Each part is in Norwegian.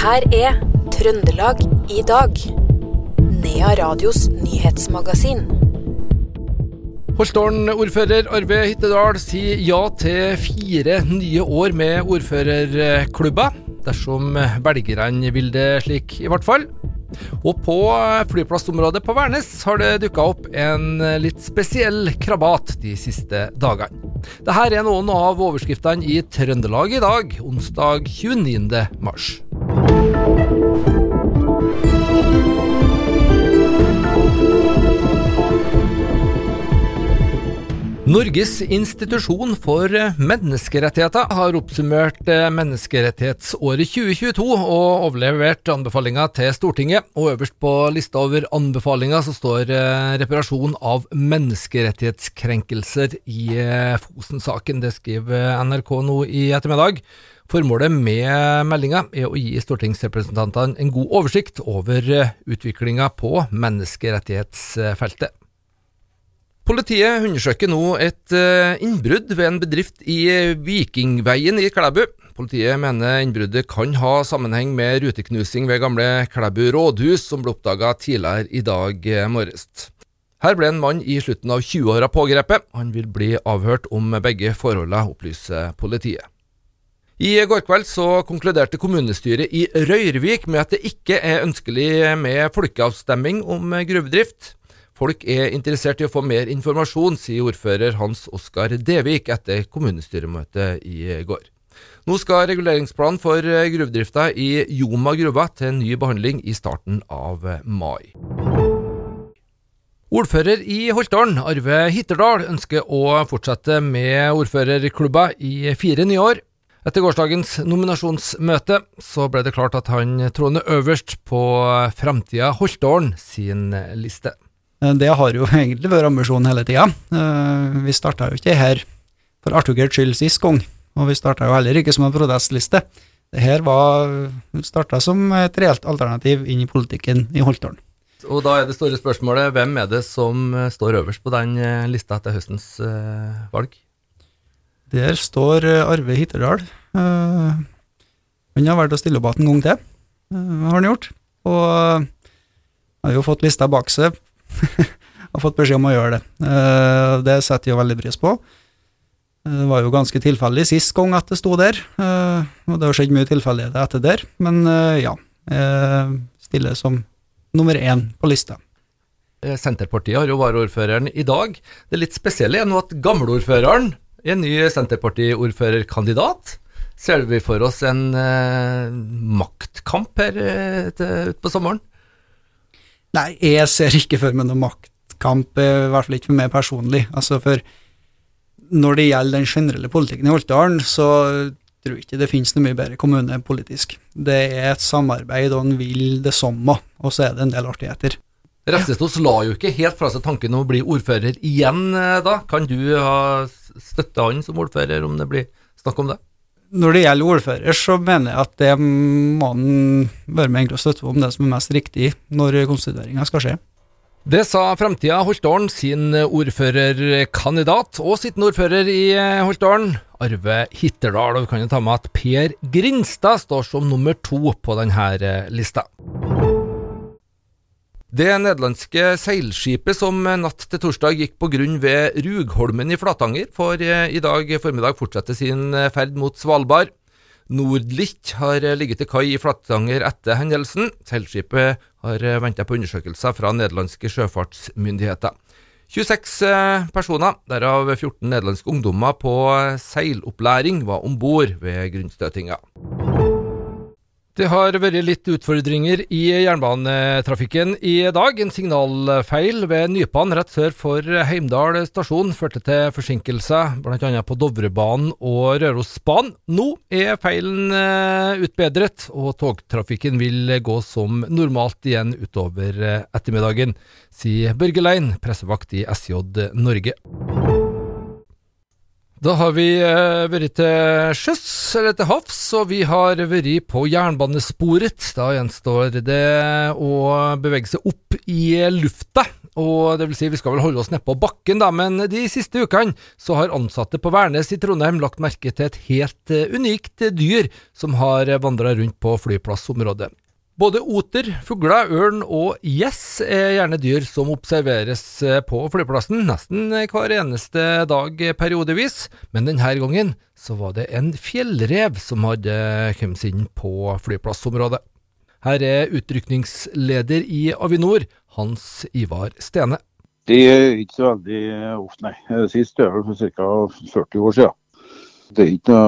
her er Trøndelag i dag. Nea Radios nyhetsmagasin. Holtålen-ordfører Arve Hyttedal sier ja til fire nye år med ordførerklubber, dersom velgerne vil det slik, i hvert fall. Og på flyplassområdet på Værnes har det dukka opp en litt spesiell krabat de siste dagene. Dette er noen av overskriftene i Trøndelag i dag, onsdag 29. mars. Norges institusjon for menneskerettigheter har oppsummert menneskerettighetsåret 2022 og overlevert anbefalinger til Stortinget. Og øverst på lista over anbefalinger så står eh, reparasjon av menneskerettighetskrenkelser i eh, Fosen-saken. Det skriver NRK nå i ettermiddag. Formålet med meldinga er å gi stortingsrepresentantene en god oversikt over eh, utviklinga på menneskerettighetsfeltet. Politiet undersøker nå et eh, innbrudd ved en bedrift i Vikingveien i Klæbu. Politiet mener innbruddet kan ha sammenheng med ruteknusing ved gamle Klæbu rådhus, som ble oppdaga tidligere i dag eh, morges. Her ble en mann i slutten av 20-åra pågrepet. Han vil bli avhørt om begge forholdene, opplyser politiet. I går kveld så konkluderte kommunestyret i Røyrvik med at det ikke er ønskelig med folkeavstemning om gruvedrift. Folk er interessert i å få mer informasjon, sier ordfører Hans Oskar Devik etter kommunestyremøtet i går. Nå skal reguleringsplanen for gruvedrifta i Joma gruve til ny behandling i starten av mai. Ordfører i Holtålen, Arve Hitterdal, ønsker å fortsette med ordførerklubba i fire nye år. Etter gårsdagens nominasjonsmøte så ble det klart at han troner øverst på Framtida Holtålen sin liste. Det har jo egentlig vært ambisjonen hele tida. Vi starta jo ikke her for artighet skyld sist gang, og vi starta jo heller ikke som en protestliste. Det her starta som et reelt alternativ inn i politikken i Holtålen. Og da er det store spørsmålet, hvem er det som står øverst på den lista etter høstens valg? Der står Arve Hitterdal. Han har valgt å stille opp igjen en gang til, har han gjort. Og har jo fått lista bak seg har fått beskjed om å gjøre det. Det setter jeg veldig pris på. Det var jo ganske tilfeldig sist gang at det sto der, og det har skjedd mye tilfeldigheter etter der, men ja. Jeg stiller som nummer én på lista. Senterpartiet har jo varaordføreren i dag. Det litt spesielle er nå at gamleordføreren er ny Senterparti-ordførerkandidat. Ser vi for oss en eh, maktkamp her eh, utpå sommeren? Nei, jeg ser ikke for meg noen maktkamp, i hvert fall ikke for meg personlig. Altså for når det gjelder den generelle politikken i Holtdalen, så tror jeg ikke det finnes noe mye bedre kommune politisk. Det er et samarbeid, og en vil det samme, og så er det en del artigheter. Refsestos la jo ikke helt fra seg tanken om å bli ordfører igjen, da. Kan du ha støtta han som ordfører, om det blir snakk om det? Når det gjelder ordfører, så mener jeg at det må han være med og støtte om det som er mest riktig når konstitueringa skal skje. Det sa Framtida Holtålen sin ordførerkandidat og sittende ordfører i Holtålen, Arve Hitterdal. Og vi kan jo ta med at Per Grinstad står som nummer to på denne lista. Det nederlandske seilskipet som natt til torsdag gikk på grunn ved Rugholmen i Flatanger, får i dag formiddag fortsette sin ferd mot Svalbard. Nordlicht har ligget til kai i Flatanger etter hendelsen. Seilskipet har venta på undersøkelser fra nederlandske sjøfartsmyndigheter. 26 personer, derav 14 nederlandske ungdommer på seilopplæring, var om bord ved grunnstøtinga. Det har vært litt utfordringer i jernbanetrafikken i dag. En signalfeil ved Nypan rett sør for Heimdal stasjon førte til forsinkelser, bl.a. på Dovrebanen og Rørosbanen. Nå er feilen utbedret, og togtrafikken vil gå som normalt igjen utover ettermiddagen, sier Børge Lein, pressevakt i SJ Norge. Da har vi eh, vært til sjøs, eller til havs, og vi har vært på jernbanesporet. Da gjenstår det å bevege seg opp i lufta. Og det vil si, vi skal vel holde oss nedpå bakken, da, men de siste ukene så har ansatte på Værnes i Trondheim lagt merke til et helt eh, unikt dyr som har vandra rundt på flyplassområdet. Både oter, fugler, ørn og gjess er gjerne dyr som observeres eh, på flyplassen nesten hver eneste dag periodevis, men denne gangen så var det en fjellrev som hadde kommet inn på flyplassområdet. Her er utrykningsleder i Avinor, Hans Ivar Stene. Det er ikke så veldig ofte, nei. Sist er vel for ca. 40 år siden. Det er ikke,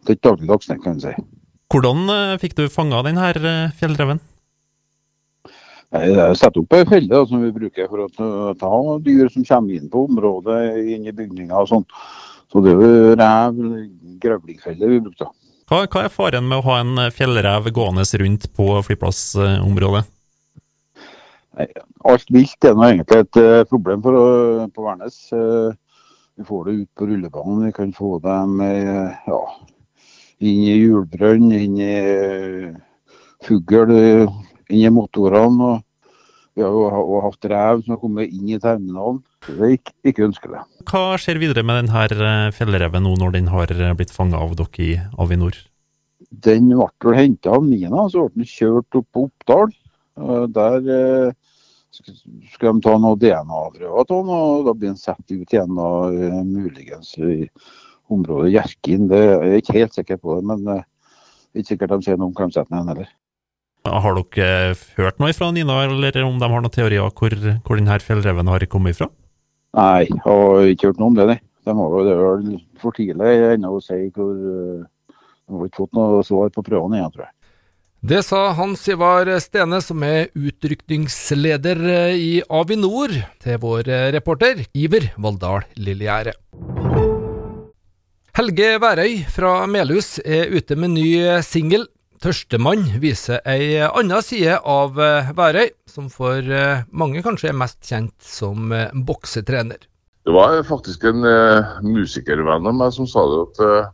det er ikke dagligdags, kan jeg si. Hvordan eh, fikk du fanga denne eh, fjellreven? Jeg setter opp ei felle som vi bruker for å ta dyr som kommer inn på området, inn i bygninger og sånn. Så det er jo rev grevlingfelle vi brukte. Hva, hva, er faren med å ha en fjellrev gående rundt på flyplassområdet? Alt vilt er nå egentlig et uh, problem for, på Værnes. Vi får det ut på rullebanen. Vi kan få dem ja, inn i hjulbrønn, inn i fugl, inn i motorene. og Vi har jo hatt rev som har kommet inn i terminalen. Det er ikke, ikke ønskelig. Hva skjer videre med denne fjellreven nå når den har blitt fanga av dere i Avinor? Den ble henta av Mina, så ble den kjørt opp på Oppdal. Der skal de ta noen DNA-prøver av den, og da blir den satt ut igjen, og, muligens området Hjerkinn. Det er jeg ikke helt sikker på, det, men det er ikke sikkert de sier noe om Klemsetnen heller. Har dere hørt noe fra Nina, eller om de har noen teorier hvor, hvor denne fjellreven har kommet fra? Nei, jeg har ikke hørt noe om det, nei. De har, det er vel for tidlig ennå å si hvor De har ikke fått noe svar på prøvene igjen, tror jeg. Det sa Hans Ivar Stene, som er utrykningsleder i Avinor, til vår reporter Iver Valldal Lillegjerde. Helge Værøy fra Melhus er ute med ny singel. 'Tørstemann' viser ei anna side av Værøy, som for mange kanskje er mest kjent som boksetrener. Det var faktisk en uh, musikervenn av meg som sa det at uh,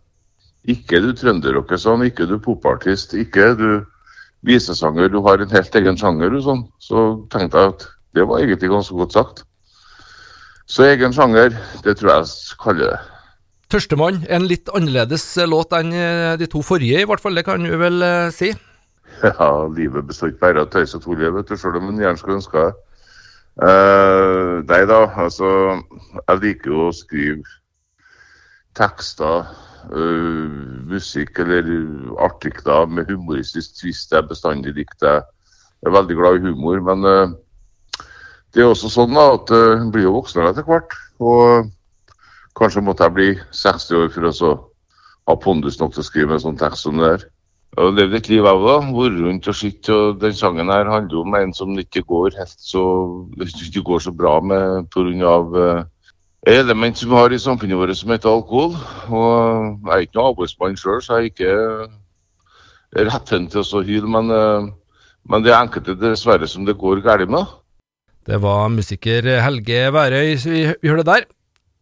ikke er du trønderrocker, sånn, ikke er du popartist, ikke er du visesanger, du har en helt egen sjanger. Og sånn. Så tenkte jeg at det var egentlig ganske godt sagt. Så egen sjanger, det tror jeg jeg kaller det. 'Tørstemann', en litt annerledes låt enn de to forrige, i hvert fall. Det kan du vel uh, si? Ja, livet består ikke bare av tøys og tull, vet du, sjøl om en gjerne skulle ønske det. Uh, nei da, altså Jeg liker jo å skrive tekster, uh, musikk eller artikler med humoristisk tvist. Jeg bestandig likt det. Jeg er veldig glad i humor, men uh, det er også sånn da, at en blir jo voksnere etter hvert. Og kanskje måtte jeg bli 60 år for å ha pondus nok til å skrive en sånn tekst som det der. Jeg har levd et liv av da, vært rundt og sett, og den sangen her handler om en som ikke går helt så, ikke går så bra med pga. et element som vi har i samfunnet vårt som heter alkohol. Og jeg er ikke noen avholdsmann sjøl, så jeg er ikke retten til å hyle, men, uh, men det er enkelte dessverre som det går galt med. Det var musiker Helge Værøy vi hørte der.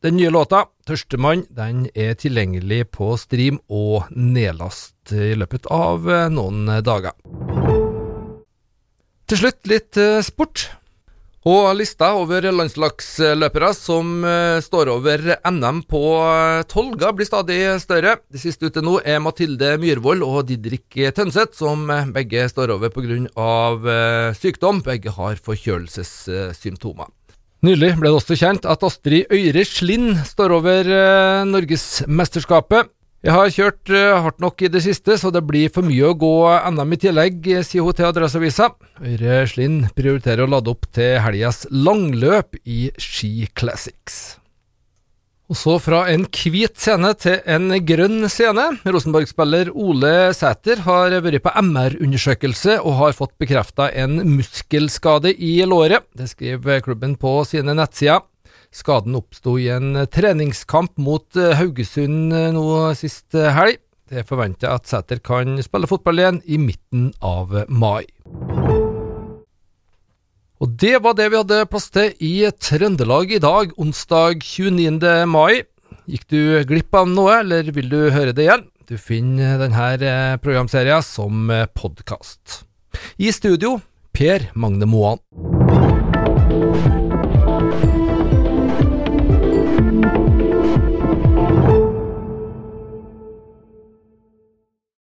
Den nye låta, 'Tørstemann', den er tilgjengelig på stream og nedlast i løpet av noen dager. Til slutt litt sport. Og lista over landslagsløpere som står over NM på Tolga blir stadig større. De siste ute nå er Mathilde Myhrvold og Didrik Tønseth, som begge står over pga. sykdom. Begge har forkjølelsessymptomer. Nylig ble det også kjent at Astrid Øyre Slind står over eh, Norgesmesterskapet. Jeg har kjørt eh, hardt nok i det siste, så det blir for mye å gå NM i tillegg, sier hun til Adresseavisa. Øyre Slind prioriterer å lade opp til helgas langløp i Ski Classics. Og så fra en hvit scene til en grønn scene. Rosenborg-spiller Ole Sæter har vært på MR-undersøkelse og har fått bekrefta en muskelskade i låret. Det skriver klubben på sine nettsider. Skaden oppsto i en treningskamp mot Haugesund nå sist helg. Det er forventa at Sæter kan spille fotball igjen i midten av mai. Og det var det vi hadde plass til i Trøndelag i dag, onsdag 29. mai. Gikk du glipp av noe, eller vil du høre det igjen? Du finner denne programserien som podkast. I studio Per Magne Moan.